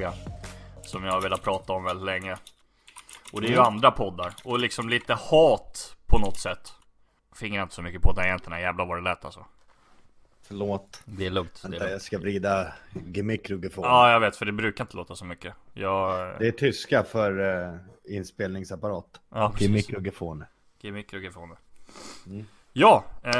hjärtefråga. Som jag har velat prata om väldigt länge. Och det är ju Mm. andra poddar. Och liksom lite hat på något sätt. Fingrar inte så mycket på tangenterna. Jävlar vad det lät alltså. Förlåt. Det är lugnt. Det är Vänta, lugnt. jag ska vrida gemikrugefon. Ja, jag vet. För det brukar inte låta så mycket. Jag... Det är tyska för uh, inspelningsapparat. Ja. Gemikrugefon. Gemikrogfoner. Mm. Ja, eh,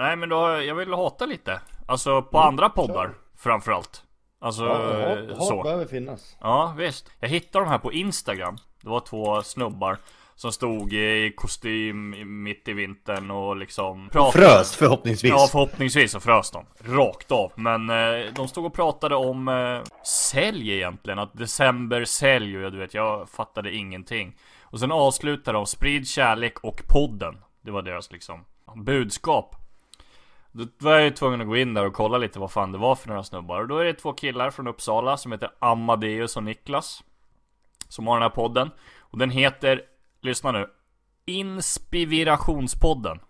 nej men då, jag vill hata lite. Alltså på andra poddar framförallt. Alltså Ja, eh, hat, hat så. behöver finnas. Ja visst. Jag hittade de här på Instagram. Det var två snubbar som stod i kostym mitt i vintern och liksom pratade. Frös förhoppningsvis. Ja förhoppningsvis så frös de. Rakt av. Men eh, de stod och pratade om eh, sälj egentligen. Att december sälj och jag, du vet jag fattade ingenting. Och sen avslutade de sprid kärlek och podden. Det var deras liksom budskap. Då var jag ju tvungen att gå in där och kolla lite vad fan det var för några snubbar. Och då är det två killar från Uppsala som heter Amadeus och Niklas. Som har den här podden. Och den heter, lyssna nu. Inspirationspodden.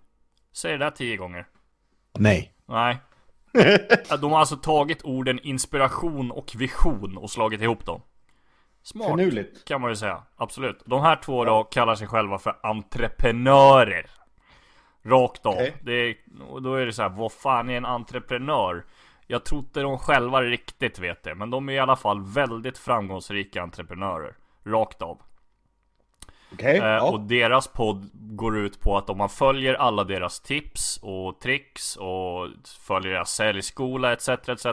Säg det där tio gånger. Nej. Nej. De har alltså tagit orden inspiration och vision och slagit ihop dem. Smart. Finurligt. Kan man ju säga. Absolut. De här två då kallar sig själva för entreprenörer. Rakt av. Okej. Det och då är det så här, vad fan är en entreprenör? Jag tror inte de själva riktigt vet det, men de är i alla fall väldigt framgångsrika entreprenörer. Rakt av. Okej. Eh, ja. Och deras podd går ut på att om man följer alla deras tips och tricks och följer deras säljskola etc etc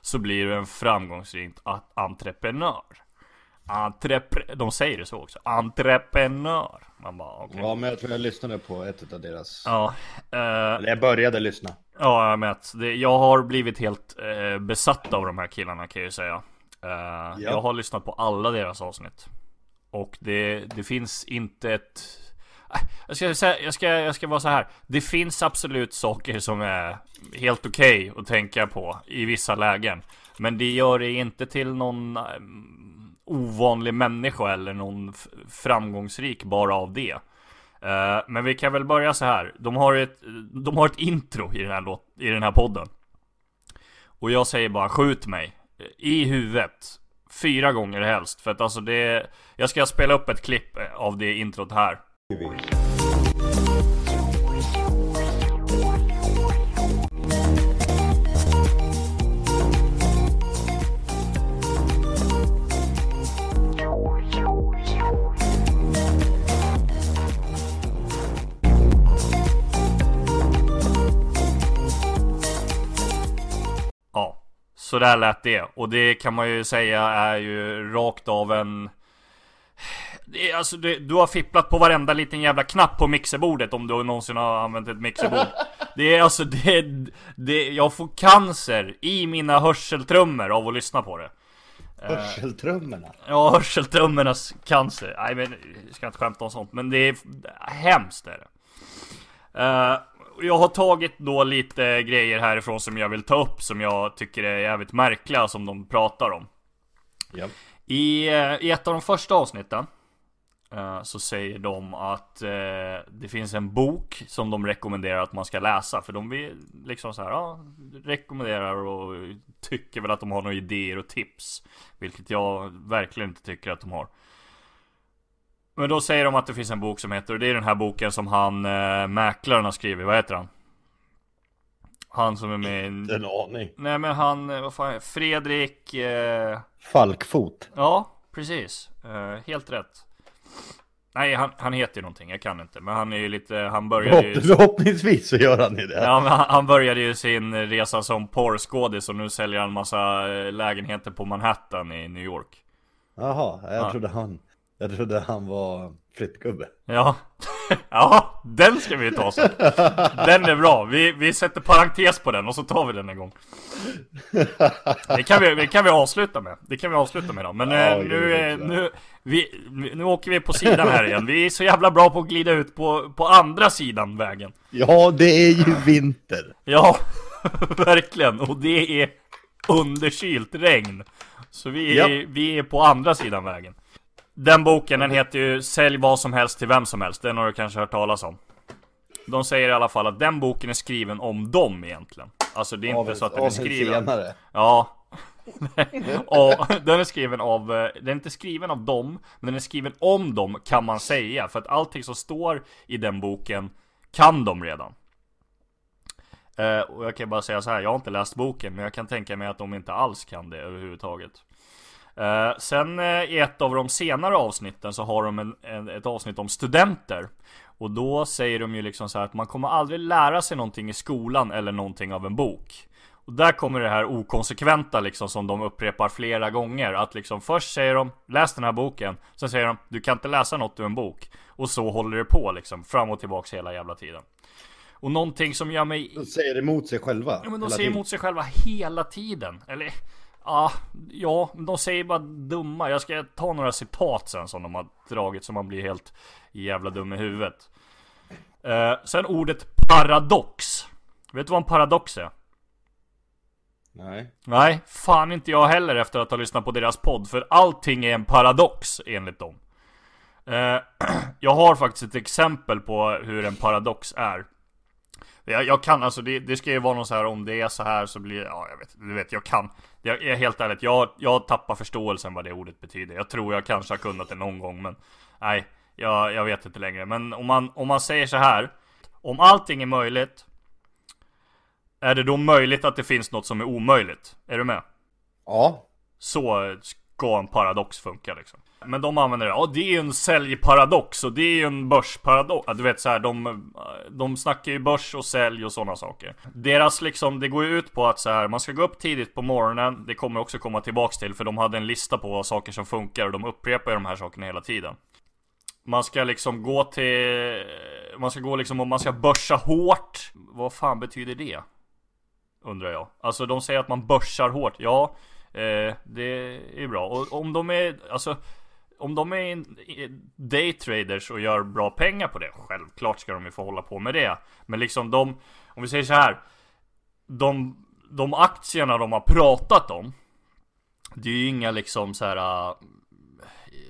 så blir du en framgångsrik entreprenör. Entrepre- de säger det så också. Entreprenör. Man bara okej. ja, men jag tror jag lyssnade på ett av deras. Ja. eh, Eller jag började lyssna. Ja, jag vet. Det, jag har blivit helt eh, besatt av de här killarna kan jag ju säga. Eh, Jag har lyssnat på alla deras avsnitt. Och det, det finns inte ett... Äh, Jag ska, säga, jag, ska, jag ska vara så här. Det finns absolut saker som är helt okej att tänka på i vissa lägen. Men det gör det inte till någon eh, ovanlig människa eller någon framgångsrik bara av det. Uh, men vi kan väl börja så här. De har ett, de har ett intro i den, här låt, i den här podden. Och jag säger bara skjut mig. I huvudet. Fyra gånger helst. För att alltså det... Jag ska spela upp ett klipp av det introt här. Mm. Så där lät det. Och det kan man ju säga är ju rakt av en... Det är, alltså det, du har fipplat på varenda liten jävla knapp på mixerbordet om du någonsin har använt ett mixerbord. Det är alltså det, det... Jag får cancer i mina hörseltrummor av att lyssna på det. Hörseltrummorna. Ja, hörseltrummornas cancer. Nej men, jag ska inte skämta om sånt. Men det är hemskt är det. Eh, jag har tagit då lite grejer härifrån som jag vill ta upp som jag tycker är jävligt märkliga som de pratar om. Ja. I, eh, I ett av de första avsnitten eh, så säger de att eh, det finns en bok som de rekommenderar att man ska läsa. För de vill liksom så här, ja, rekommenderar och tycker väl att de har några idéer och tips. Vilket jag verkligen inte tycker att de har. Men då säger de att det finns en bok som heter, och det är den här boken som han eh, mäklaren har skrivit, vad heter han? Han som är med i... En aning. Nej men han, eh, vad fan? Fredrik... Eh... Falkfot. Ja, precis. Eh, helt rätt. Nej, han, han heter ju någonting, jag kan inte. Men han är ju lite, han började ju... Förhopp- Förhoppningsvis så gör han ju det. Ja, men han, han började ju sin resa som porrskådis och nu säljer han massa eh, lägenheter på Manhattan i New York. Jaha, jag Ja. trodde han... Jag trodde han var flyttgubbe. Ja, ja, den ska vi ta sen. Den är bra. Vi, vi sätter parentes på den och så tar vi den en gång. Det kan vi, det kan vi avsluta med. Det kan vi avsluta med då. Men Ja, eh, nu, eh, nu, vi, nu åker vi på sidan här igen. Vi är så jävla bra på att glida ut på, på andra sidan vägen. Ja, det är ju vinter. Ja, verkligen. Och det är underkylt regn. Så vi är, Ja. vi är på andra sidan vägen. Den boken den heter ju Sälj vad som helst till vem som helst. Den har du kanske hört talas om. de säger i alla fall att den boken är skriven om dem egentligen. Alltså det är inte Av- så att den är en skriven. senare. Ja. och den är skriven av, eh, den är inte skriven av dem, men den är skriven om dem kan man säga. För att allting som står i den boken kan de redan. Eh, och jag kan bara säga så här, jag har inte läst boken, men jag kan tänka mig att de inte alls kan det överhuvudtaget. Eh, sen eh, i ett av de senare avsnitten så har de en, en, ett avsnitt om studenter. Och då säger de ju liksom så att man kommer aldrig lära sig någonting i skolan eller någonting av en bok. Och där kommer det här okonsekventa liksom som de upprepar flera gånger. Att liksom först säger de läs den här boken. Sen säger de du kan inte läsa något ur en bok. Och så håller det på liksom fram och tillbaks hela jävla tiden. Och någonting som gör mig De säger emot sig själva. Ja men de säger tiden. emot sig själva hela tiden. Eller ja, ja, de säger bara dumma. Jag ska ta några citat sen som de har dragit så man blir helt jävla dum i huvudet. Eh, sen ordet paradox. Vet du vad en paradox är? Nej. Nej, fan inte jag heller efter att ha lyssnat på deras podd. För allting är en paradox enligt dem. Eh, jag har faktiskt ett exempel på hur en paradox är. Jag, jag kan alltså, det, det ska ju vara någon så här om det är så här så blir ja jag vet, du vet jag kan. Jag är helt ärligt, jag, jag tappar förståelsen vad det ordet betyder. Jag tror jag kanske har kunnat det någon gång men nej, jag, jag vet inte längre. Men om man, om man säger så här. Om allting är möjligt är det då möjligt att det finns något som är omöjligt? Är du med? Ja. Så ska en paradox funka liksom. Men de använder det, ja det är ju en säljparadox och det är ju en börsparadox. Ja, du vet så här, de, de snackar ju börs och sälj och sådana saker. Deras liksom, det går ju ut på att så här, man ska gå upp tidigt på morgonen. Det kommer också komma tillbaks till, för de hade en lista på saker som funkar och de upprepar ju de här sakerna hela tiden. Man ska liksom gå till, man ska gå liksom, och man ska börsa hårt. Vad fan betyder det? Undrar jag. Alltså de säger att man börsar hårt. Ja, eh, det är bra. Och om de är, alltså om de är daytraders och gör bra pengar på det, självklart ska de ju få hålla på med det. Men liksom de, om vi säger så här. De, de aktierna de har pratat om. Det är ju inga liksom så här. äh,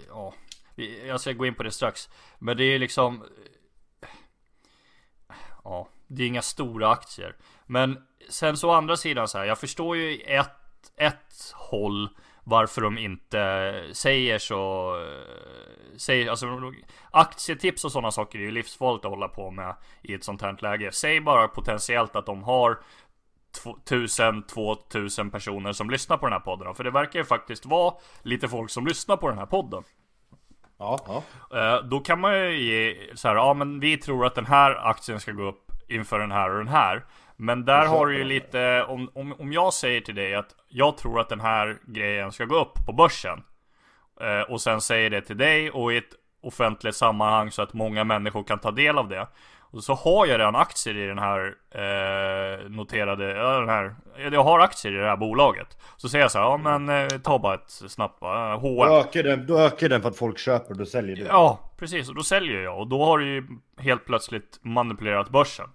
Ja, jag ska gå in på det strax. Men det är liksom. Ja, det är inga stora aktier. Men sen så å andra sidan så här, jag förstår ju ett, ett håll varför de inte säger så säger, alltså, Aktietips och sådana saker är ju livsfarligt att hålla på med i ett sånt här läge Säg bara potentiellt att de har 1000-2000 personer som lyssnar på den här podden För det verkar ju faktiskt vara lite folk som lyssnar på den här podden Ja. ja. Eh, Då kan man ju ge så här, ja men vi tror att den här aktien ska gå upp inför den här och den här. Men där har du ju lite, om, om, om jag säger till dig att jag tror att den här grejen ska gå upp på börsen. eh, Och sen säger det till dig och i ett offentligt sammanhang så att många människor kan ta del av det. Och så har jag redan aktier i den här eh, noterade, den här, jag har aktier i det här bolaget. Så säger jag så här, ja men eh, ta bara ett snabbt Då H&M ökar, den, då ökar den för att folk köper, då säljer du. Ja, precis. Och då säljer jag. Och då har du ju helt plötsligt manipulerat börsen.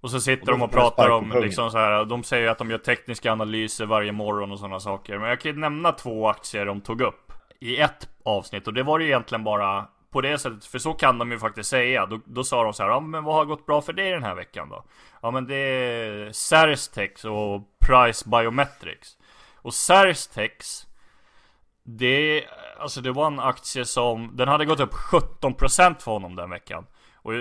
Och så sitter Och de och pratar om liksom så här. De säger att de gör tekniska analyser varje morgon och sådana saker. Men jag kan ju nämna två aktier de tog upp. I ett avsnitt. Och det var ju egentligen bara på det sättet. För så kan de ju faktiskt säga. Då, då sa de så här. Ja men vad har gått bra för dig den här veckan då? Ja men det är Cerstex och Price Biometrics. Och Cerstex det, alltså det var en aktie som, den hade gått upp 17% för honom den veckan. Och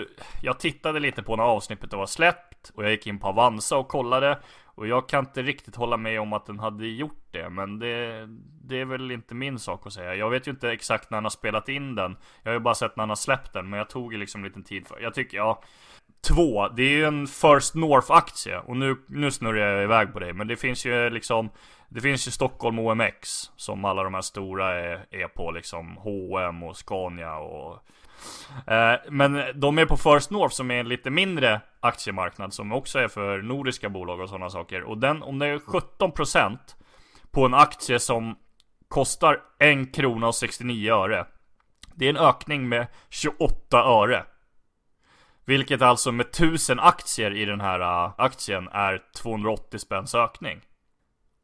jag tittade lite på när avsnittet var släppt och jag gick in på Avanza och kollade. Och jag kan inte riktigt hålla med om att den hade gjort det, men det, det är väl inte min sak att säga. Jag vet ju inte exakt när han har spelat in den. Jag har ju bara sett när han har släppt den, men jag tog ju liksom lite tid för Jag tycker, ja, Två, det är ju en First North aktie och nu, nu snurrar jag iväg på det men det finns ju liksom Det finns ju Stockholm OMX som alla de här stora är, är på liksom H&M och Scania och eh, Men de är på First North som är en lite mindre aktiemarknad som också är för nordiska bolag och sådana saker. Och den, om det är 17% på en aktie som kostar 1 krona och 69 öre Det är en ökning med 28 öre vilket alltså med 1000 aktier i den här uh, aktien är 280 spänns ökning.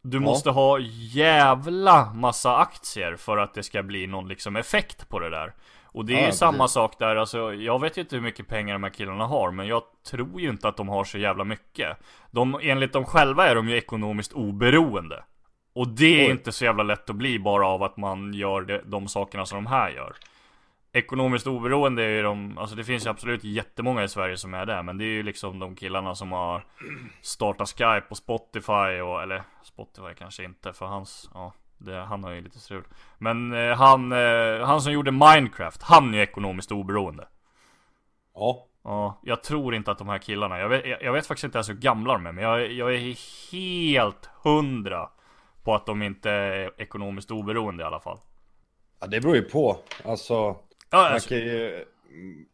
Du Ja. måste ha jävla massa aktier för att det ska bli någon liksom effekt på det där. Och det är Ja, ju samma sak där, alltså jag vet ju inte hur mycket pengar de här killarna har Men jag tror ju inte att de har så jävla mycket de, Enligt dem själva är de ju ekonomiskt oberoende Och det är Oj. inte så jävla lätt att bli bara av att man gör det, de sakerna som de här gör Ekonomiskt oberoende är ju de, alltså det finns ju absolut jättemånga i Sverige som är det Men det är ju liksom de killarna som har startat Skype och Spotify och, eller Spotify kanske inte för hans, ja det, han har ju lite strul Men eh, han, eh, han som gjorde Minecraft, han är ju ekonomiskt oberoende Ja. Ja, jag tror inte att de här killarna, jag vet, jag, jag vet faktiskt inte ens hur gamla de är Men jag, jag är helt hundra på att de inte är ekonomiskt oberoende i alla fall ja, det beror ju på. Alltså, Ja, man alltså, kan ju... mm,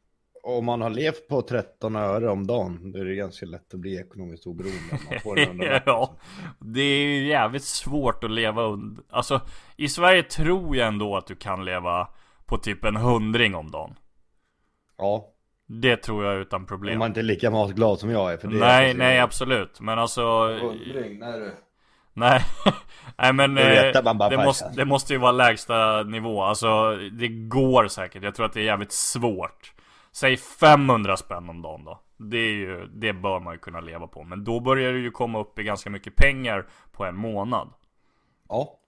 Om man har levt på 13 öre om dagen, då är det ganska lätt att bli ekonomiskt oberoende. Om man får det ja, det är ju jävligt svårt att leva under Alltså, i Sverige tror jag ändå att du kan leva på typ en hundring om dagen Ja, Det tror jag utan problem om man inte är lika matglad som jag är. För det Nej, är nej absolut, men alltså Hundring, när du... Nej, nej men Det eh, man bara det, måste, det måste ju vara lägsta nivå. Alltså det går säkert, jag tror att det är jävligt svårt. Säg 500 spänn om dagen då. Det är ju, det bör man ju kunna leva på. Men då börjar det ju komma upp i ganska mycket pengar på en månad. Ja.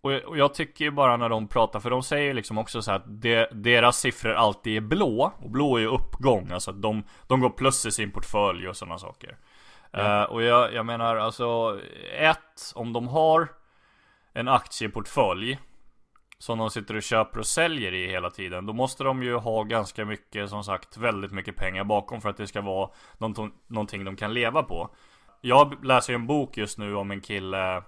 och jag, och jag tycker ju bara när de pratar, för de säger ju liksom också så här att de, deras siffror alltid är blå. Och blå är ju uppgång, alltså att de, de går plus i sin portfölj och sådana saker Eh, Och jag, jag menar alltså, ett, om de har en aktieportfölj Som de sitter och köper och säljer i hela tiden Då måste de ju ha ganska mycket, som sagt, väldigt mycket pengar bakom för att det ska vara någonting, de kan leva på. Jag läser ju en bok just nu om en kille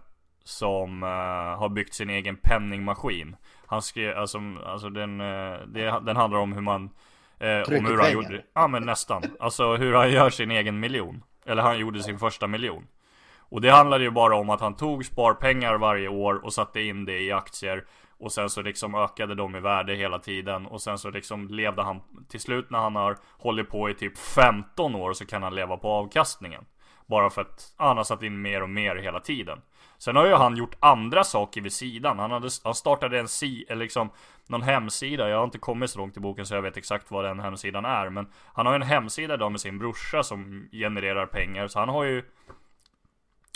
som eh, har byggt sin egen penningmaskin. Han skrev, alltså, alltså den, eh, det, den handlar om hur man eh, Om hur han pengar. gjorde Ja men nästan. Alltså hur han gör sin egen miljon eller han gjorde sin första miljon. Och det handlade ju bara om att han tog sparpengar varje år och satte in det i aktier. Och sen så liksom ökade de i värde hela tiden. Och sen så liksom levde han Till slut när han har hållit på i typ 15 år så kan han leva på avkastningen. Bara för att han har satt in mer och mer hela tiden. Sen har ju han gjort andra saker vid sidan. Han, hade, han startade en si, eller liksom Någon hemsida, jag har inte kommit så långt i boken så jag vet exakt vad den hemsidan är Men han har ju en hemsida idag med sin brorsa som genererar pengar. Så han har ju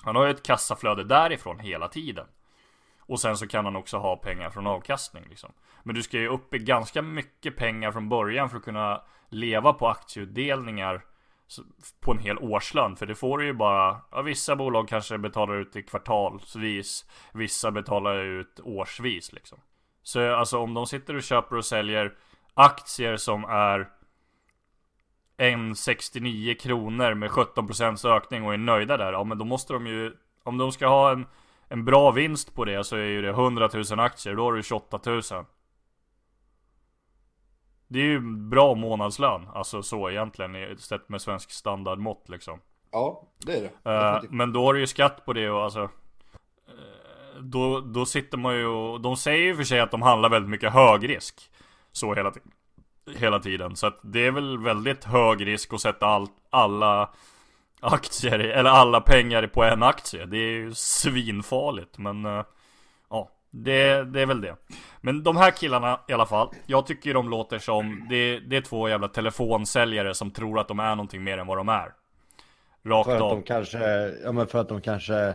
Han har ju ett kassaflöde därifrån hela tiden. Och sen så kan han också ha pengar från avkastning liksom. Men du ska ju upp i ganska mycket pengar från början för att kunna leva på aktieutdelningar på en hel årslön. För det får du ju bara ja, Vissa bolag kanske betalar ut i kvartalsvis Vissa betalar ut årsvis liksom. Så alltså om de sitter och köper och säljer Aktier som är 1,69 kronor med 17% ökning och är nöjda där Ja men då måste de ju Om de ska ha en En bra vinst på det så är ju det 100 000 aktier Då har du 28 000 det är ju bra månadslön Alltså så egentligen sett med svensk standardmått liksom. Ja, det är det. Eh, Men då har du ju skatt på det och alltså eh, då, då sitter man ju och De säger ju för sig att de handlar väldigt mycket högrisk Så hela, hela tiden. Så att det är väl väldigt hög risk att sätta all, alla Aktier, eller alla pengar på en aktie. Det är ju svinfarligt men Ja, det, det är väl det. Men de här killarna i alla fall Jag tycker de låter som Det, det är två jävla telefonsäljare som tror att de är någonting mer än vad de är. Rakt För att av. de kanske, ja men för att de kanske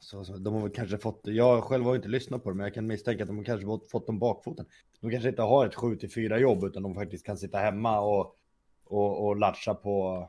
så, så, de har väl kanske fått, jag själv har inte lyssnat på det, men jag kan misstänka att de har kanske fått, fått dem bakfoten. De kanske inte har ett 7 till 4 jobb, utan de faktiskt kan sitta hemma och, och, och latcha på,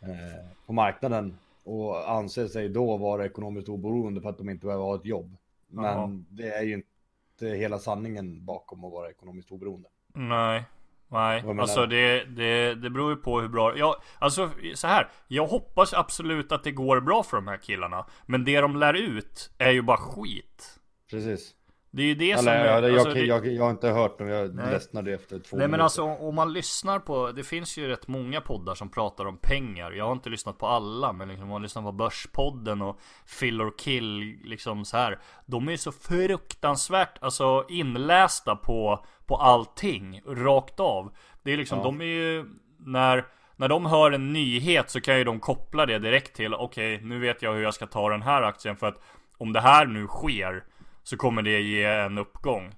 eh, på marknaden och anser sig då vara ekonomiskt oberoende för att de inte behöver ha ett jobb. Men Jaha. det är ju inte hela sanningen bakom att vara ekonomiskt oberoende. Nej Nej, alltså det, det, det beror ju på hur bra Ja, alltså så här Jag hoppas absolut att det går bra för de här killarna Men det de lär ut är ju bara skit Precis. Det är ju det som är, jag, alltså, jag, jag, jag har inte hört dem, jag Nej. ledsnade efter två Nej men minuter. alltså om man lyssnar på, det finns ju rätt många poddar som pratar om pengar Jag har inte lyssnat på alla men liksom om man lyssnar på Börspodden och Fill or Kill liksom så här De är ju så fruktansvärt alltså inlästa på, på allting, rakt av Det är liksom, Ja. de är ju, när när de hör en nyhet så kan ju de koppla det direkt till Okej, nu vet jag hur jag ska ta den här aktien för att Om det här nu sker Så kommer det ge en uppgång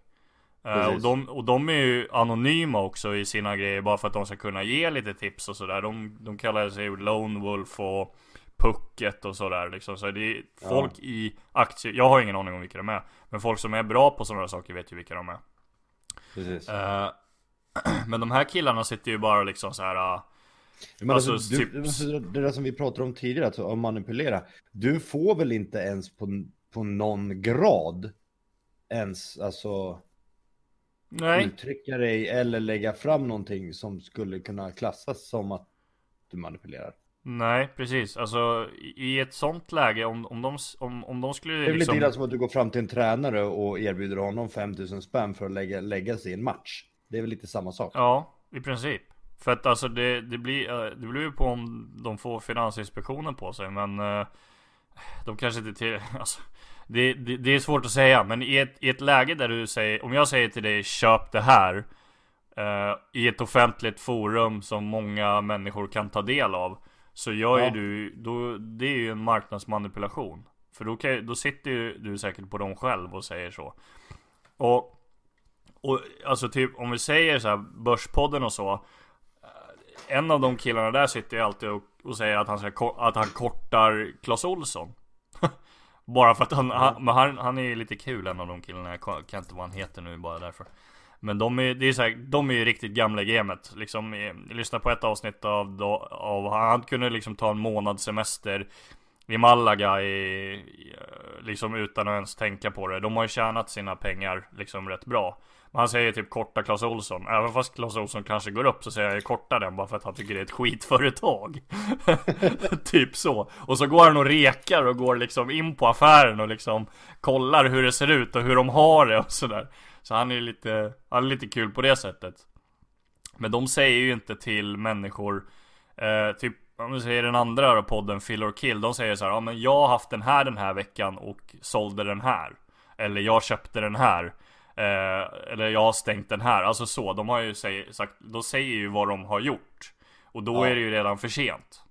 Uh, och, de, och de är ju anonyma också i sina grejer bara för att de ska kunna ge lite tips och sådär. De, de kallar sig Lone Wolf och Pucket och sådär liksom. Så det är folk ja. i aktier, jag har ingen aning om vilka de är. Men folk som är bra på sådana saker vet ju vilka de är. Uh, men de här killarna sitter ju bara liksom så här. Uh, men alltså, alltså, du, typ... Det där som vi pratade om tidigare, alltså, att manipulera. Du får väl inte ens på, på någon grad ens alltså Nej. uttrycka dig eller lägga fram någonting som skulle kunna klassas som att du manipulerar. Nej, precis. Alltså i ett sånt läge, om, om, de, om, om de skulle Det är liksom... lite som att du går fram till en tränare och erbjuder honom 5000 spänn för att lägga, lägga sig i en match. Det är väl lite samma sak? Ja, i princip. För att alltså det, det blir, eh, det blir ju på om de får Finansinspektionen på sig, men uh, de kanske inte till, alltså, det, det, det, är svårt att säga, men i ett, i ett läge där du säger, om jag säger till dig köp det här uh, I ett offentligt forum som många människor kan ta del av Så gör ja. ju du, då, det är ju en marknadsmanipulation För då, kan, då sitter ju du säkert på dem själv och säger så Och och alltså typ om vi säger så här Börspodden och så En av de killarna där sitter ju alltid och, och säger att han, ska, att han kortar Clas Olsson bara för att han, han, men han, han är ju lite kul en av de killarna, jag kan inte vad han heter nu bara därför Men de är, det är så här, de är ju riktigt gamla i gamet liksom, eh, jag lyssnade på ett avsnitt av, av, han kunde liksom ta en månads semester i Malaga i, eh, liksom utan att ens tänka på det. De har ju tjänat sina pengar liksom rätt bra. Han säger typ korta Clas Olsson. Även fast Clas Olsson kanske går upp så säger jag korta den bara för att han tycker det är ett skitföretag. typ så. Och så går han och rekar och går liksom in på affären och liksom kollar hur det ser ut och hur de har det och sådär. Så han är lite, han är lite kul på det sättet. Men de säger ju inte till människor, eh, typ om vi säger den andra då, podden Fill or Kill, de säger så här, ja men jag har haft den här den här veckan och sålde den här. Eller jag köpte den här. Eh, eller jag har stängt den här. Alltså så, de har ju säg, sagt, de säger ju vad de har gjort. Och då ja. är det ju redan för sent.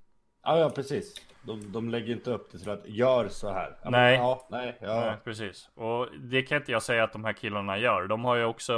Ja, ja precis. De, de lägger inte upp det till att gör så här. Ja, nej. Men, ja, nej, ja. nej, precis. Och det kan inte jag säga att de här killarna gör. De har ju också,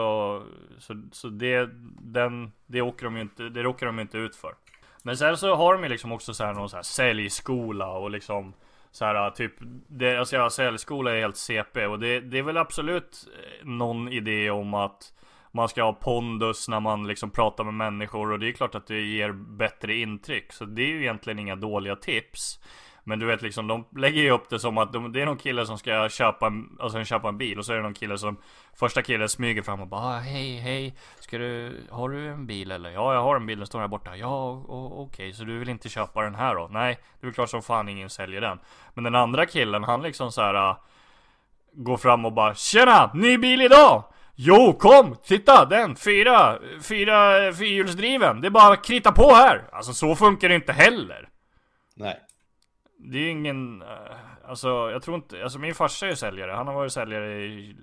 så, så det, den, det åker de ju inte, det råkar de inte ut för. Men sen så har de ju liksom också så här någon så här säljskola och liksom så här, typ, det, alltså jag säljskola är helt CP och det, det är väl absolut eh, någon idé om att man ska ha pondus när man liksom pratar med människor och det är klart att det ger bättre intryck. Så det är ju egentligen inga dåliga tips. Men du vet liksom, de lägger ju upp det som att de, det är någon kille som ska köpa en, alltså köpa en bil och så är det någon kille som Första killen smyger fram och bara ah, hej hej Ska du, har du en bil eller? Ja jag har en bil, den står här borta Ja okej, okay, så du vill inte köpa den här då? Nej, det är väl klart som fan ingen säljer den Men den andra killen han liksom så här. Uh, går fram och bara Tjena! Ny bil idag! Jo, kom! Titta! Den! Fyra, fyra fyrhjulsdriven! Det är bara att krita på här! Alltså så funkar det inte heller! Nej det är ju ingen, eh, alltså jag tror inte, alltså min farsa är ju säljare. Han har varit säljare i,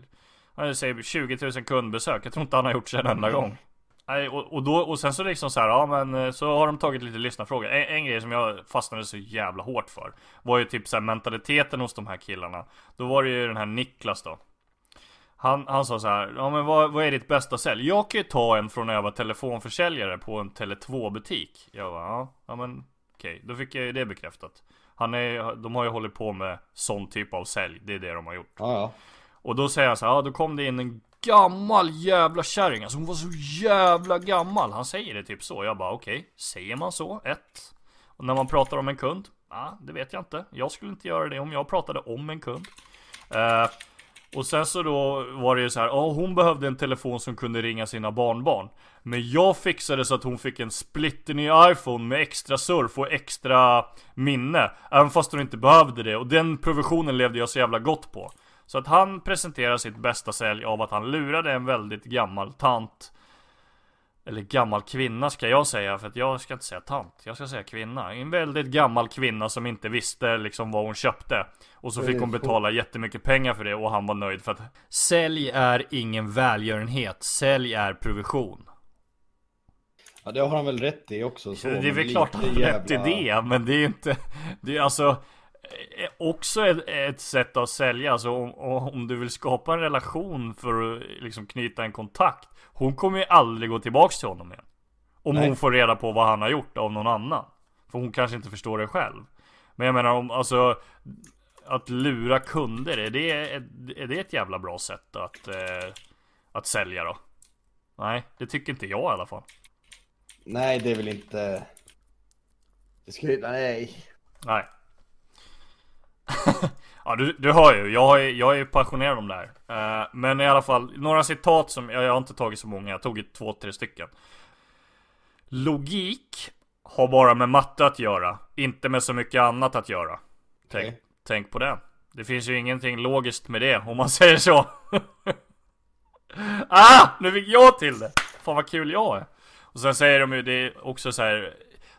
han säger 20 000 kundbesök. Jag tror inte han har gjort det en enda gång. Nej, och, och, då, och sen så liksom så här, ja men eh, så har de tagit lite lyssnarfrågor. En, en grej som jag fastnade så jävla hårt för var ju typ så här, mentaliteten hos de här killarna. Då var det ju den här Niklas då. Han, han sa så här, ja men vad, vad är ditt bästa sälj? Jag kan ju ta en från när jag var telefonförsäljare på en Tele2 butik. Jag bara, ja, ja men okej, okay. då fick jag ju det bekräftat. Han är, de har ju hållit på med sån typ av sälj. Det är det de har gjort. Ja, ja. Och då säger han så här, ja då kom det in en gammal jävla kärring. Alltså hon var så jävla gammal. Han säger det typ så. Jag bara okej, okay. säger man så? Ett. Och när man pratar om en kund? Ja, det vet jag inte. Jag skulle inte göra det om jag pratade om en kund. Uh, och sen så då var det ju så här, ja hon behövde en telefon som kunde ringa sina barnbarn. Men jag fixade så att hon fick en splitterny iPhone med extra surf och extra minne. Även fast hon inte behövde det. Och den provisionen levde jag så jävla gott på. Så att han presenterar sitt bästa sälj av att han lurade en väldigt gammal tant eller gammal kvinna ska jag säga, för att jag ska inte säga tant, jag ska säga kvinna. En väldigt gammal kvinna som inte visste liksom vad hon köpte. Och så fick hon betala jättemycket pengar för det och han var nöjd för att Sälj är ingen välgörenhet, sälj är provision. Ja det har han väl rätt i också. Så, det är väl klart han har rätt i det, men det är inte, det är alltså också ett, ett sätt att sälja. Alltså om, om du vill skapa en relation för att liksom knyta en kontakt. Hon kommer ju aldrig gå tillbaks till honom igen. Om Nej. hon får reda på vad han har gjort av någon annan. För hon kanske inte förstår det själv. Men jag menar om, alltså Att lura kunder, är det, är det ett jävla bra sätt att, eh, att sälja då? Nej, det tycker inte jag i alla fall. Nej, det är väl inte... Det ska ju, nej. Nej. ja, du, du hör ju. Jag är, jag är passionerad om det här. Uh, men i alla fall, några citat som, jag, jag har inte tagit så många. Jag tog två, tre stycken. Logik har bara med matte att göra. Inte med så mycket annat att göra. Tänk, okay. tänk på det. Det finns ju ingenting logiskt med det, om man säger så. ah! Nu fick jag till det! Fan vad kul jag är. Och sen säger de ju det också så här.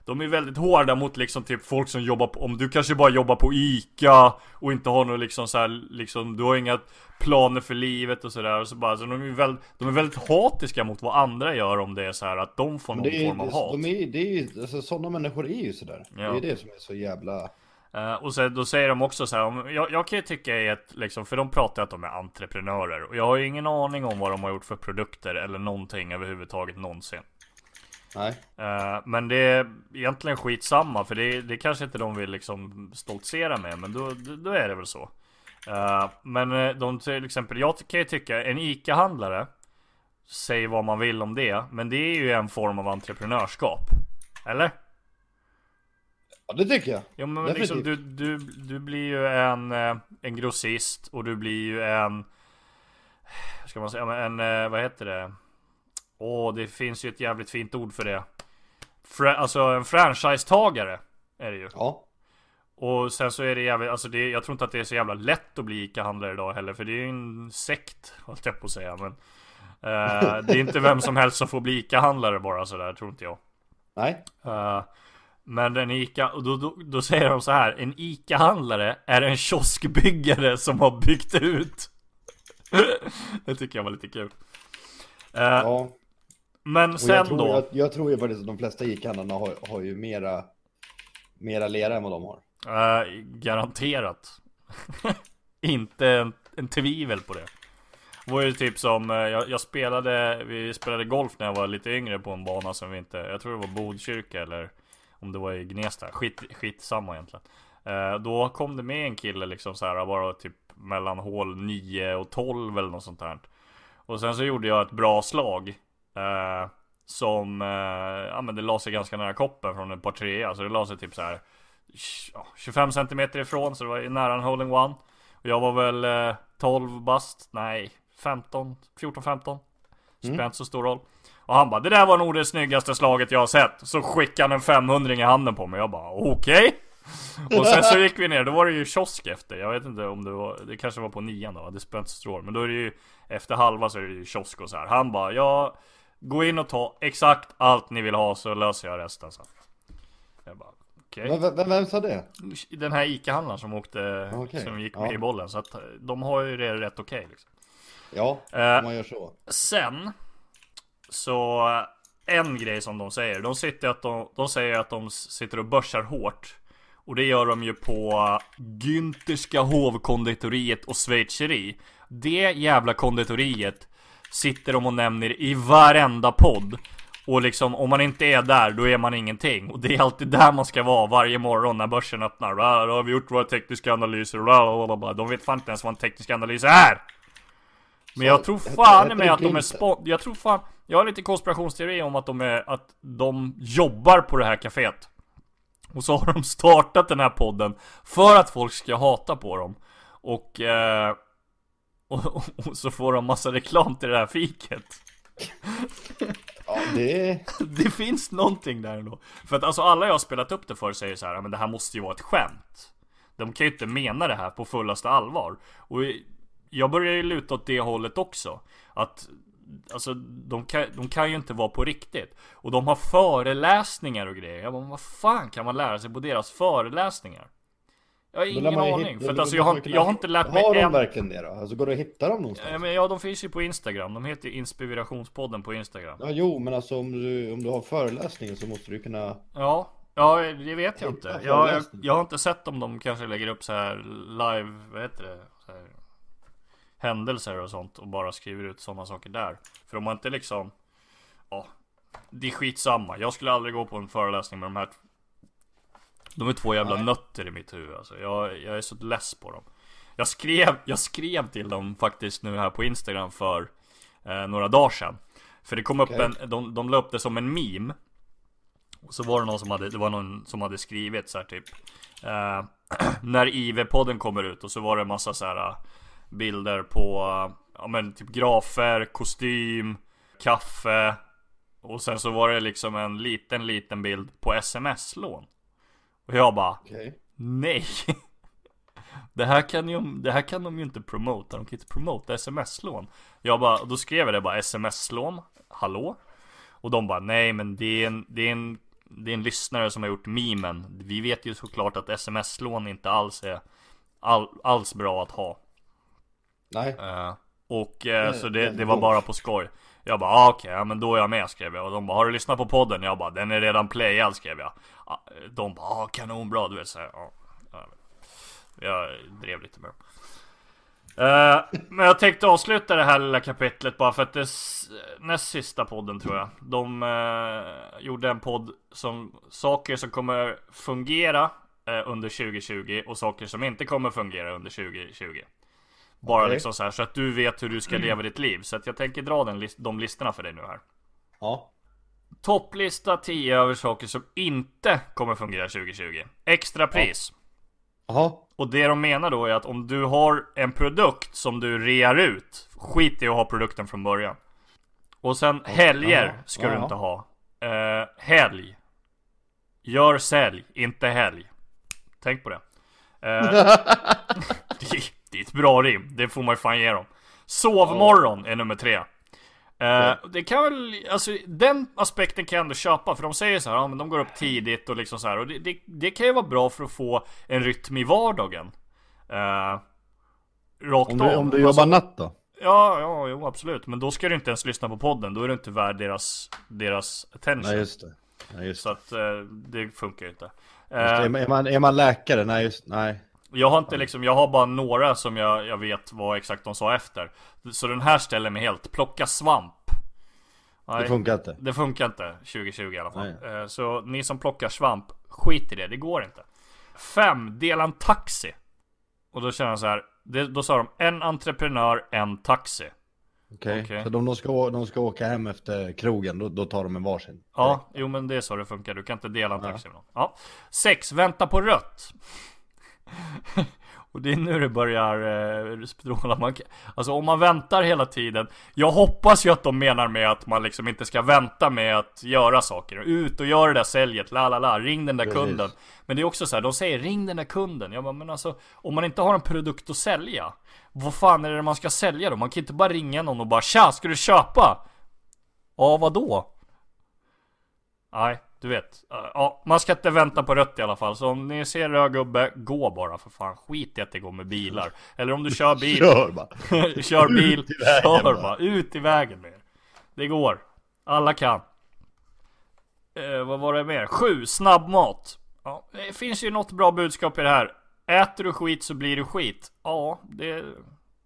De är väldigt hårda mot liksom typ folk som jobbar på, om du kanske bara jobbar på ICA och inte har något liksom så här, liksom, du har inga planer för livet och sådär. Så bara, så de, är väldigt, de är väldigt hatiska mot vad andra gör om det är så här att de får någon är, form av hat. De är, det är ju, alltså sådana människor är ju sådär. Ja. Det är det som är så jävla... Uh, och så, då säger de också så här, om, jag, jag kan ju tycka i ett, liksom, för de pratar att de är entreprenörer. Och jag har ju ingen aning om vad de har gjort för produkter eller någonting överhuvudtaget någonsin. Nej. Uh, men det är egentligen skitsamma, för det, det kanske inte de vill liksom stoltsera med, men då, då är det väl så. Uh, men de till exempel, jag kan ju tycka, en ICA-handlare, säg vad man vill om det, men det är ju en form av entreprenörskap. Eller? Ja det tycker jag. Jo men liksom, du, du, du blir ju en, eh, en grossist och du blir ju en... Ska man säga, en, eh, vad heter det? Åh, det finns ju ett jävligt fint ord för det. Fra, alltså en franchisetagare är det ju. Ja. Och sen så är det jävligt, alltså det, jag tror inte att det är så jävla lätt att bli ICA-handlare idag heller. För det är ju en sekt, hållt jag på att säga. Men uh, det är inte vem som helst som får bli ICA-handlare bara sådär, tror inte jag. Nej. Uh, men en ICA, och då, då, då säger de så här En ICA-handlare är en kioskbyggare som har byggt ut Det tycker jag var lite kul uh, Ja Men sen jag tror, då? jag, jag, tror ju faktiskt att de flesta ICA-handlarna har, har ju mera Mera lera än vad de har. Uh, Garanterat. Inte en, en tvivel på det. Det var ju typ som, eh, jag, jag, spelade, vi spelade golf när jag var lite yngre på en bana som vi inte, jag tror det var Bodkyrka eller om det var i Gnesta, skit, skitsamma egentligen. Eh, Då kom det med en kille liksom så här bara typ mellan hål 9 och 12 eller något sånt där Och sen så gjorde jag ett bra slag eh, Som, eh, ja men det la sig ganska nära koppen från ett par trea Så det la sig typ så här 25 cm ifrån så det var nära en holding one Och jag var väl 12 eh, bast, nej 15, 14-15 Spelar mm. inte så stor roll och han bara, det där var nog det snyggaste slaget jag har sett. Så skickade han en 500 i handen på mig. Jag bara, okej. Okay. Och sen så gick vi ner, då var det ju kiosk efter. Jag vet inte om det var, det kanske var på nian då. Det spelar inte så stor Men då är det ju, efter halva så är det ju kiosk och så här. Han bara, ja, gå in och ta exakt allt ni vill ha så löser jag resten sen. Jag bara. Okay. Vem, vem, sa det? Den här ICA-handlaren som åkte, okay. som gick med ja. i bollen. Så att de har ju det rätt okej okay, liksom. Ja, om man gör så. Sen så en grej som de säger, de, sitter att de, de säger att de sitter och börsar hårt. Och det gör de ju på Günterska hovkonditoriet och schweizeri. Det jävla konditoriet sitter de och nämner i varenda podd. Och liksom om man inte är där, då är man ingenting. Och det är alltid där man ska vara varje morgon när börsen öppnar. Då har vi gjort våra tekniska analyser. De vet fan inte ens vad en teknisk analys är. Men jag tror fan med att de är spon... Jag tror fan... Jag har lite konspirationsteori om att de är... Att de jobbar på det här kaféet. Och så har de startat den här podden för att folk ska hata på dem. Och... Eh, och, och, och, så får de massa reklam till det här fiket. Ja, det... det finns någonting där ändå. För att alltså alla jag har spelat upp det för säger så här, men det här måste ju vara ett skämt. De kan ju inte mena det här på fullaste allvar. Och jag börjar ju luta åt det hållet också. Att Alltså de kan, de kan ju inte vara på riktigt. Och de har föreläsningar och grejer. Jag bara, vad fan kan man lära sig på deras föreläsningar? Jag har ingen aning. Hit, för att alltså jag har, jag har inte lärt mig Har de en... verkligen det då? Alltså går det att hitta dem någonstans? Ja, men ja, de finns ju på Instagram. De heter Inspirationspodden på Instagram. Ja, jo, men alltså om du, om du har föreläsningen så måste du kunna... Ja, Ja, det vet jag inte. Jag, jag, jag, har inte sett om de kanske lägger upp så här live, vad heter det? Här, händelser och sånt och bara skriver ut sådana saker där. För de har inte liksom, ja, det är skitsamma. Jag skulle aldrig gå på en föreläsning med de här De är två jävla Nej. nötter i mitt huvud alltså. Jag, jag är så less på dem. Jag skrev, jag skrev till dem faktiskt nu här på Instagram för eh, några dagar sedan. För det kom okay. upp en, de, de la upp det som en meme. Och så var det någon som hade, det var någon som hade skrivit så här typ eh, När IV-podden kommer ut och så var det en massa så här bilder på, ja men typ grafer, kostym, kaffe och sen så var det liksom en liten, liten bild på sms-lån. Och jag bara, okay. nej. Det här, kan ju, det här kan de ju inte promota, de kan inte promota sms-lån. Jag bara, då skrev jag det bara, sms-lån, hallå? Och de bara, nej men det är en, det är en, det är en lyssnare som har gjort memen. Vi vet ju såklart att sms-lån inte alls är all, alls bra att ha. Nej. Uh, och uh, så det, det var bara på skoj. Jag bara ah, okej, okay, ja, men då är jag med skrev jag. Och de bara har du lyssnat på podden? Jag bara den är redan playad skrev jag. De bara ah, kanonbra du vet så här, ja. Jag drev lite med dem. Uh, men jag tänkte avsluta det här lilla kapitlet bara för att det är näst sista podden tror jag. De uh, gjorde en podd som saker som kommer fungera uh, under 2020 och saker som inte kommer fungera under 2020. Bara okay. liksom så här så att du vet hur du ska leva ditt liv. Så att jag tänker dra den, de listorna för dig nu här. Ja. Topplista 10 över saker som inte kommer fungera 2020. Extra pris. Ja. Och det de menar då är att om du har en produkt som du rear ut, skit i att ha produkten från början. Och sen helger ska ja, du inte ha. Uh, helg. Gör sälj, inte helg. Tänk på det. Uh, det, är ett bra rim, det får man ju fan ge dem. Sovmorgon är nummer tre. Uh, det kan väl, alltså den aspekten kan jag ändå köpa för de säger så här, ja men de går upp tidigt och liksom så här och det, det, det kan ju vara bra för att få en rytm i vardagen. Uh, rakt om du, om du jobbar alltså, natt då? Ja, ja, jo absolut. Men då ska du inte ens lyssna på podden, då är du inte värd deras, deras attention. Nej just det. Nej, just så att uh, det funkar ju inte. Uh, är, man, är man läkare? Nej just, nej. Jag har inte liksom, jag har bara några som jag, jag vet vad exakt de sa efter Så den här ställer mig helt, plocka svamp Nej, Det funkar inte Det funkar inte 2020 i alla fall Nej. Eh, så ni som plockar svamp, skit i det, det går inte 5. Dela en taxi Och då känner jag så här, det, då sa de en entreprenör, en taxi Okej, okay. okay. så de, de, ska, de ska åka hem efter krogen, då, då tar de en varsin? Ja, jo men det är så det funkar, du kan inte dela en taxi ja. med någon Ja 6. Vänta på rött Och det är nu det börjar eh, stråla. Man, alltså om man väntar hela tiden. Jag hoppas ju att de menar med att man liksom inte ska vänta med att göra saker. Ut och gör det där säljet, la la la, ring den där Precis. kunden. Men det är också så här, de säger ring den där kunden. Jag bara, men alltså om man inte har en produkt att sälja. Vad fan är det man ska sälja då? Man kan inte bara ringa någon och bara tja, ska du köpa? Ja, vadå? Nej, du vet. Ja, man ska inte vänta på rött i alla fall. Så om ni ser röd gubbe, gå bara för fan. Skit i att det går med bilar. Eller om du kör bil. kör bara. kör bil, kör bara. bara. Ut i vägen med er. Det går. Alla kan. Eh, vad var det mer? Sju, snabbmat. Ja, det finns ju något bra budskap i det här. Äter du skit så blir du skit. Ja, det,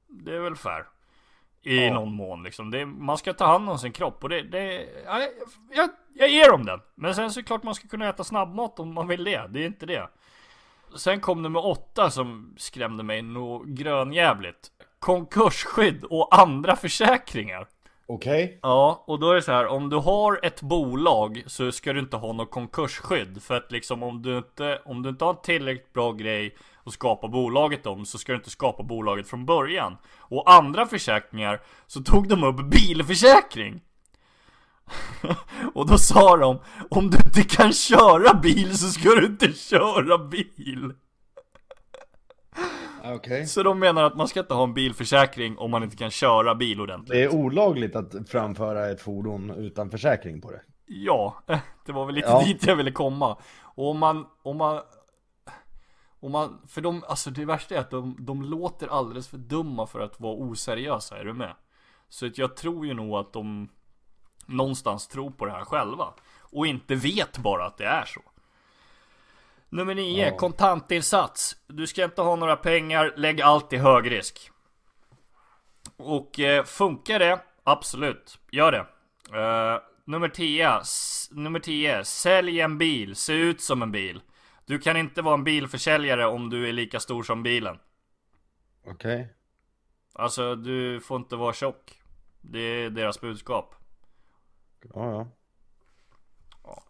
det är väl fair. I ja. någon mån liksom. Det, man ska ta hand om sin kropp och det, det ja, jag, jag ger dem den. Men sen så är det klart man ska kunna äta snabbmat om man vill det. Det är inte det. Sen kom nummer åtta som skrämde mig nog grönjävligt. Konkursskydd och andra försäkringar. Okej. Okay. Ja, och då är det så här, om du har ett bolag så ska du inte ha något konkursskydd. För att liksom om du inte, om du inte har en tillräckligt bra grej att skapa bolaget om så ska du inte skapa bolaget från början. Och andra försäkringar så tog de upp bilförsäkring. och då sa de, om du inte kan köra bil så ska du inte köra bil. Okay. Så de menar att man ska inte ha en bilförsäkring om man inte kan köra bil ordentligt. Det är olagligt att framföra ett fordon utan försäkring på det. Ja, det var väl lite ja. dit jag ville komma. Och om man, om man, om man, för de, alltså det värsta är att de, de låter alldeles för dumma för att vara oseriösa, är du med? Så att jag tror ju nog att de någonstans tror på det här själva. Och inte vet bara att det är så. Nummer 9, ja. kontantinsats. Du ska inte ha några pengar, lägg allt i högrisk. Och eh, funkar det? Absolut, gör det. Uh, nummer 10, nummer 10, sälj en bil, se ut som en bil. Du kan inte vara en bilförsäljare om du är lika stor som bilen. Okej. Okay. Alltså, du får inte vara tjock. Det är deras budskap. Ja, ja. Ja,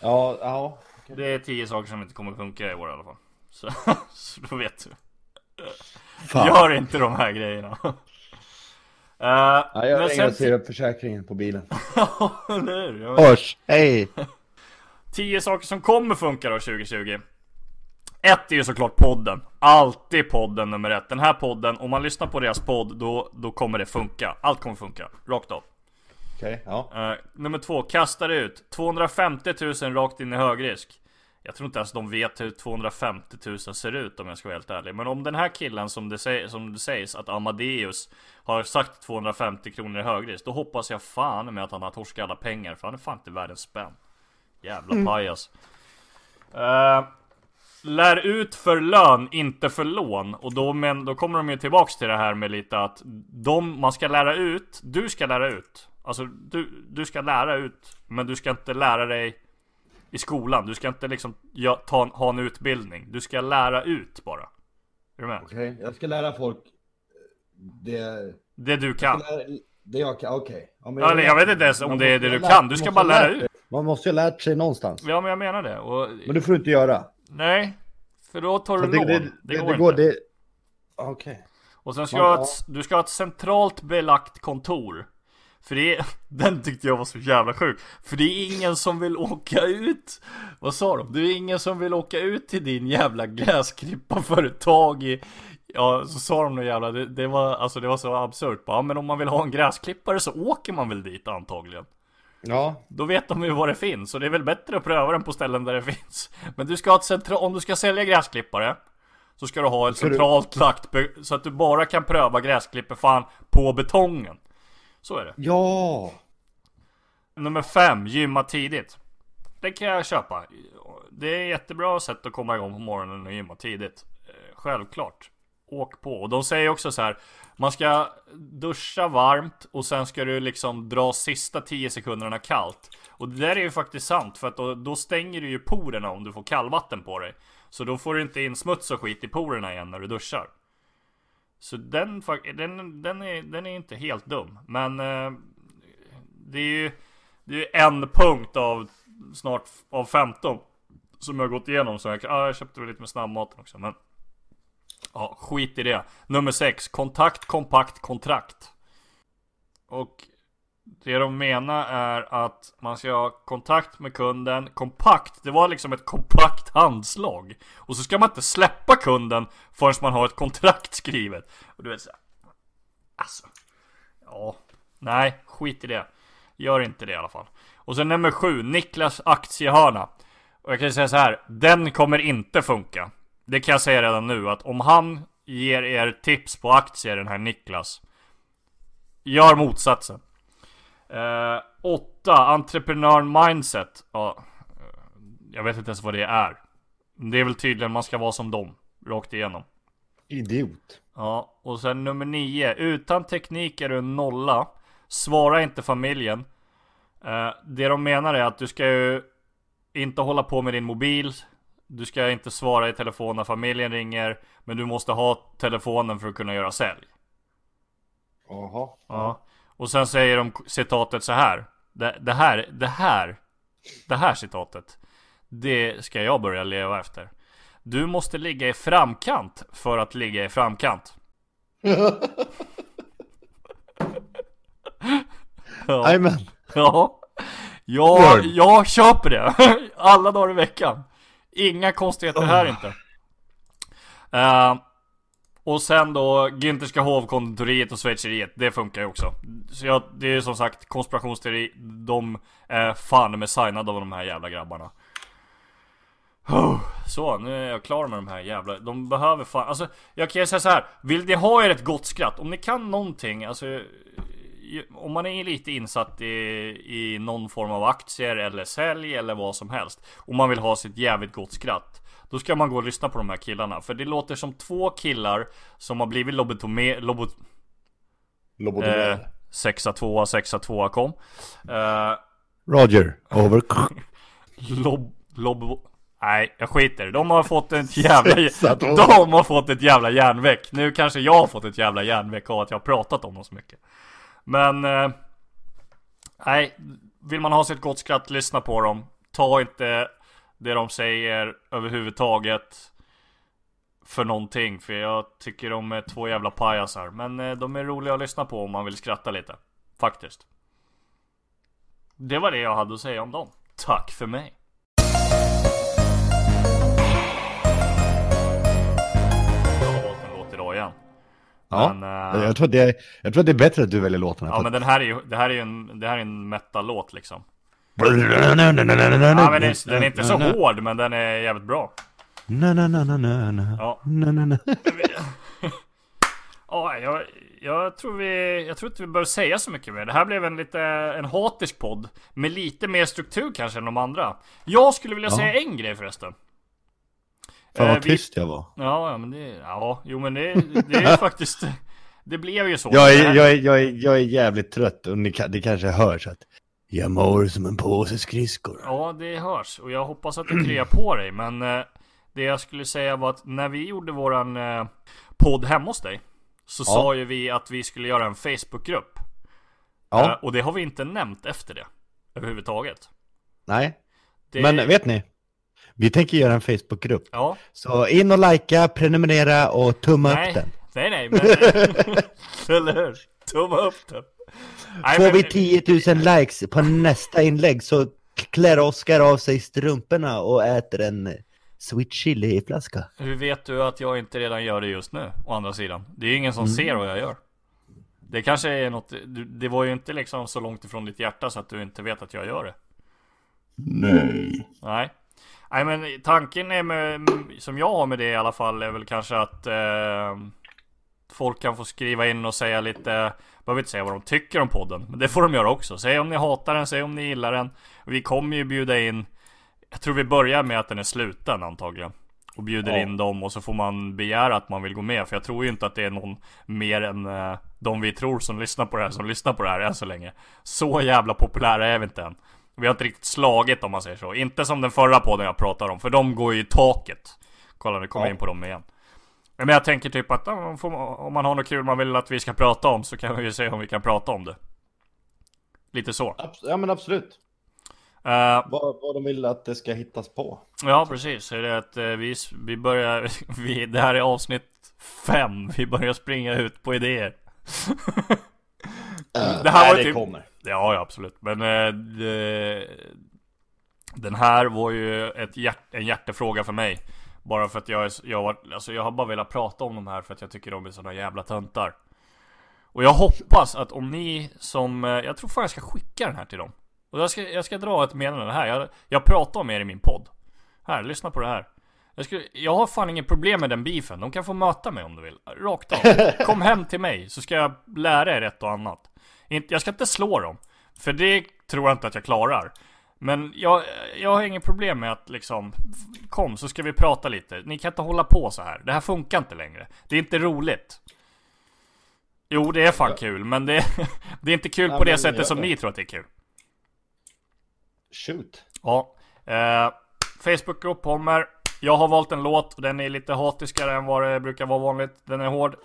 ja. ja. Okay. Det är tio saker som inte kommer funka i år i alla fall. Så, så då vet du. Fan. Gör inte de här grejerna. Uh, ja, jag ringer och ser upp försäkringen på bilen. Ja, eller? Hörs, hej! 10 saker som kommer funka då 2020. Ett är ju såklart podden. Alltid podden nummer ett. Den här podden, om man lyssnar på deras podd, då, då kommer det funka. Allt kommer funka. Rakt av. Okej, okay, ja. Uh, nummer två, kastar ut. 250 000 rakt in i högrisk. Jag tror inte ens de vet hur 250 000 ser ut om jag ska vara helt ärlig. Men om den här killen som det, säg, som det sägs att Amadeus har sagt 250 kronor i högrisk. Då hoppas jag fan med att han har torskat alla pengar. För han är fan inte världens spänn. Jävla mm. pajas. Uh, lär ut för lön, inte för lån. Och då, men, då kommer de ju tillbaks till det här med lite att de, man ska lära ut, du ska lära ut. Alltså du, du ska lära ut, men du ska inte lära dig i skolan. Du ska inte liksom ja, ta, ha en utbildning. Du ska lära ut bara. Är du med? Okej, okay, jag ska lära folk det... Det du kan. Lära, det jag kan, okej. Okay. Ja, jag, jag vet inte ens om det är det du kan. Du ska bara lära ut. Man måste ju ha lärt sig någonstans. Ja, men jag menar det. Och... Men det får du inte göra. Nej, för då tar du det, lån. Det, det, det går, det går inte. Okej. Okay. Och sen ska du ha, ett, du ska ha ett centralt belagt kontor. För det den tyckte jag var så jävla sjuk. För det är ingen som vill åka ut. Vad sa de? Det är ingen som vill åka ut till din jävla gräsklipparföretag i, Ja, så sa de nog jävla, det, det, var, alltså det var så absurt. Ja, men om man vill ha en gräsklippare så åker man väl dit antagligen. Ja. Då vet de ju vad det finns och det är väl bättre att pröva den på ställen där det finns. Men du ska ha ett central, om du ska sälja gräsklippare så ska du ha ett centralt du... lagt så att du bara kan pröva gräsklipper fan på betongen. Så är det. Ja! Nummer fem, gymma tidigt. Det kan jag köpa. Det är ett jättebra sätt att komma igång på morgonen och gymma tidigt. Eh, självklart. Åk på. Och de säger också så här. Man ska duscha varmt och sen ska du liksom dra sista 10 sekunderna kallt. Och det där är ju faktiskt sant för att då, då stänger du ju porerna om du får kallvatten på dig. Så då får du inte in smuts och skit i porerna igen när du duschar. Så den, den, den, är, den är inte helt dum. Men eh, det är ju det är en punkt av snart av 15 som jag har gått igenom. Så jag, ah, jag köpte väl lite med snabbmaten också. Men Ja, skit i det. Nummer 6. Kontakt, kompakt, kontrakt. Och det de menar är att man ska ha kontakt med kunden kompakt. Det var liksom ett kompakt handslag. Och så ska man inte släppa kunden förrän man har ett kontrakt skrivet. Och du vet såhär. Alltså. Ja. Nej, skit i det. Gör inte det i alla fall. Och sen nummer 7. Niklas aktiehörna. Och jag kan säga så här. Den kommer inte funka. Det kan jag säga redan nu att om han ger er tips på aktier den här Niklas Gör motsatsen. 8. Uh, entreprenör mindset. Ja, Jag vet inte ens vad det är. Det är väl tydligen man ska vara som dem Rakt igenom. Idiot. Ja, och sen nummer 9 Utan teknik är du en nolla. Svara inte familjen. Uh, Det de menar är att du ska ju Inte hålla på med din mobil du ska inte svara i telefon när familjen ringer. Men du måste ha telefonen för att kunna göra sälj. Jaha. Ja. Och sen säger de citatet så här. Det, det här, det här, det här citatet. Det ska jag börja leva efter. Du måste ligga i framkant för att ligga i framkant. ja. Amen. Ja. Ja, jag köper det. Alla dagar i veckan. Inga konstigheter oh. här inte. Uh, och sen då Günterska hovkonditoriet och schweizeriet. Det funkar ju också. Så jag, det är som sagt konspirationsteori. De är fan med signade av de här jävla grabbarna. Oh, så, nu är jag klar med de här jävla... De behöver fan... Alltså, jag kan säga så här. Vill ni ha er ett gott skratt? Om ni kan någonting, alltså... om man är lite insatt i, i någon form av aktier eller sälj eller vad som helst. Och man vill ha sitt jävligt gott skratt. Då ska man gå och lyssna på de här killarna. För det låter som två killar som har blivit lobotomer... Lobot... Lobotomerade. Eh, sexa tvåa, sexa tvåa kom. Eh, Roger, over. lob... Lob... Nej, jag skiter De har fått ett jävla... De har fått ett jävla järnväck. Nu kanske jag har fått ett jävla järnväck av att jag har pratat om dem så mycket. Men... Eh, nej, vill man ha sitt gott skratt, lyssna på dem. Ta inte det de säger överhuvudtaget för någonting. För jag tycker de är två jävla pajasar. Men eh, de är roliga att lyssna på om man vill skratta lite. Faktiskt. Det var det jag hade att säga om dem. Tack för mig. Ja, Men, eh, jag, tror det, jag tror det är bättre att du väljer låtarna. Ja men den här är ju, det här är ju en, det här är en metal-låt liksom. Ja, men den, är, den är inte så hård men den är jävligt bra. Na, na, na, na, na, na. Ja. Na, na, na. Ja, jag, jag tror vi, jag tror inte vi behöver säga så mycket mer. Det här blev en lite, en hatisk podd. Med lite mer struktur kanske än de andra. Jag skulle vilja Ja. säga en grej förresten. Fan Eh, vad vi- tyst jag var. Ja, ja men det, ja, jo men det, det är faktiskt, det blev ju så. Jag är, jag, är, jag, är, jag är jävligt trött och ni, det kanske hörs att jag mår som en påse skridskor. Ja, det hörs. Och jag hoppas att det kryar på dig. Men eh, det jag skulle säga var att när vi gjorde våran eh, podd hemma hos dig. Så Ja. sa ju vi att vi skulle göra en Facebookgrupp. Eh, Ja, och det har vi inte nämnt efter det. Överhuvudtaget. nej. Det, Men vet ni? Vi tänker göra en Facebookgrupp. Ja, Så in och likea, prenumerera och tumma nej. upp den. Nej, nej, men... Eller hur? Tumma upp den. Nej, Får men- vi 10 000 likes på nästa inlägg så klär Oskar av sig strumporna och äter en sweet chili i flaska. Hur vet du att jag inte redan gör det just nu? Å andra sidan. Det är ju ingen som Mm. ser vad jag gör. Det kanske är något, det var ju inte liksom så långt ifrån ditt hjärta så att du inte vet att jag gör det. Nej. Nej. Nej men tanken är med, som jag har med det i alla fall är väl kanske att eh, Folk kan få skriva in och säga lite Behöver inte säga vad de tycker om podden Men det får de göra också. Säg om ni hatar den, säg om ni gillar den Vi kommer ju bjuda in Jag tror vi börjar med att den är sluten antagligen Och bjuder Ja. in dem och så får man begära att man vill gå med För jag tror ju inte att det är någon mer än eh, De vi tror som lyssnar på det här som lyssnar på det här än så länge Så jävla populära är vi inte än vi har inte riktigt slagit om man säger så. Inte som den förra podden jag pratade om, för de går ju i taket. Kolla, nu kommer jag Ja. in på dem igen. Men jag tänker typ att om man- har något kul man vill att vi ska prata om så kan vi ju se om vi kan prata om det. Lite så. Ja men absolut. Eh, Vad, vad de vill att det ska hittas på. ja, precis. Så är det att eh, vi, vi börjar, vi, det här är avsnitt fem. Vi börjar springa ut på idéer. det här Nej, var det typ, kommer. Ja, ja absolut. Men eh, det, den här var ju ett hjärt, en hjärtefråga för mig. Bara för att jag, är, jag, var, alltså jag har bara velat prata om de här för att jag tycker de är såna jävla töntar. Och jag hoppas att om ni som, eh, jag tror fan jag ska skicka den här till dem. Och jag ska, jag ska dra ett meddelande här. Jag, jag pratar om er i min podd. Här, lyssna på det här. Jag, skulle, jag har fan inget problem med den beefen. De kan få möta mig om de vill. Rakt av. Kom hem till mig så ska jag lära er ett och annat. Jag ska inte slå dem. För det tror jag inte att jag klarar. Men jag, jag har inget problem med att liksom Kom så ska vi prata lite. Ni kan inte hålla på så här. Det här funkar inte längre. Det är inte roligt. Jo, det är fan kul, men det, det är inte kul Ja, på det sättet som ni tror att det är kul. Shoot. Ja. Eh, Facebookgrupp kommer. Jag har valt en låt och den är lite hatiskare än vad det brukar vara vanligt. Den är hård.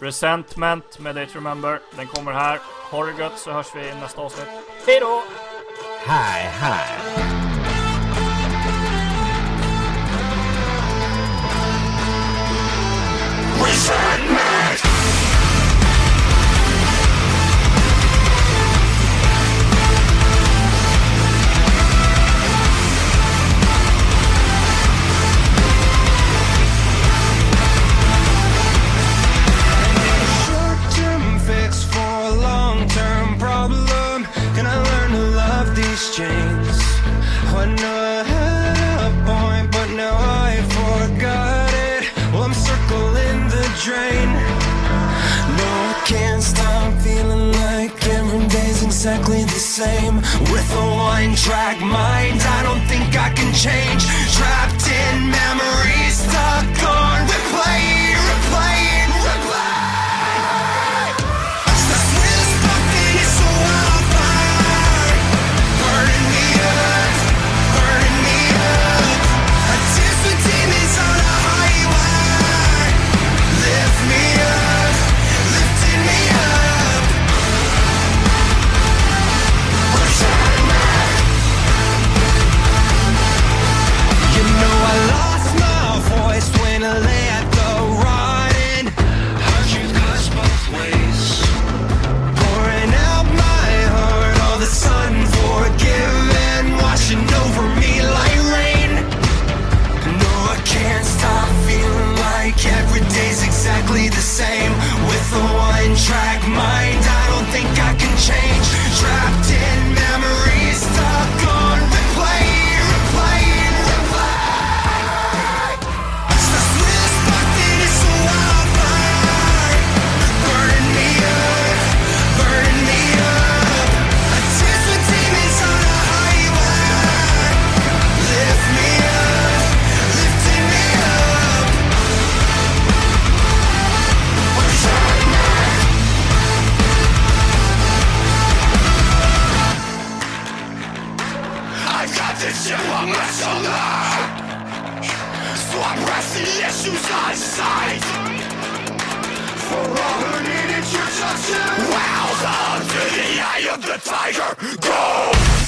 Resentment med Day to Remember. Den kommer här. Ha det gött så hörs vi i nästa avsnitt. Hejdå! Hi, hi. Short-term exactly the same. With a one-track mind I don't think I can change. Trapped in memories Stuck on replay issues on sight. For all who needed your touch, Wow, the, the eye of the tiger, go!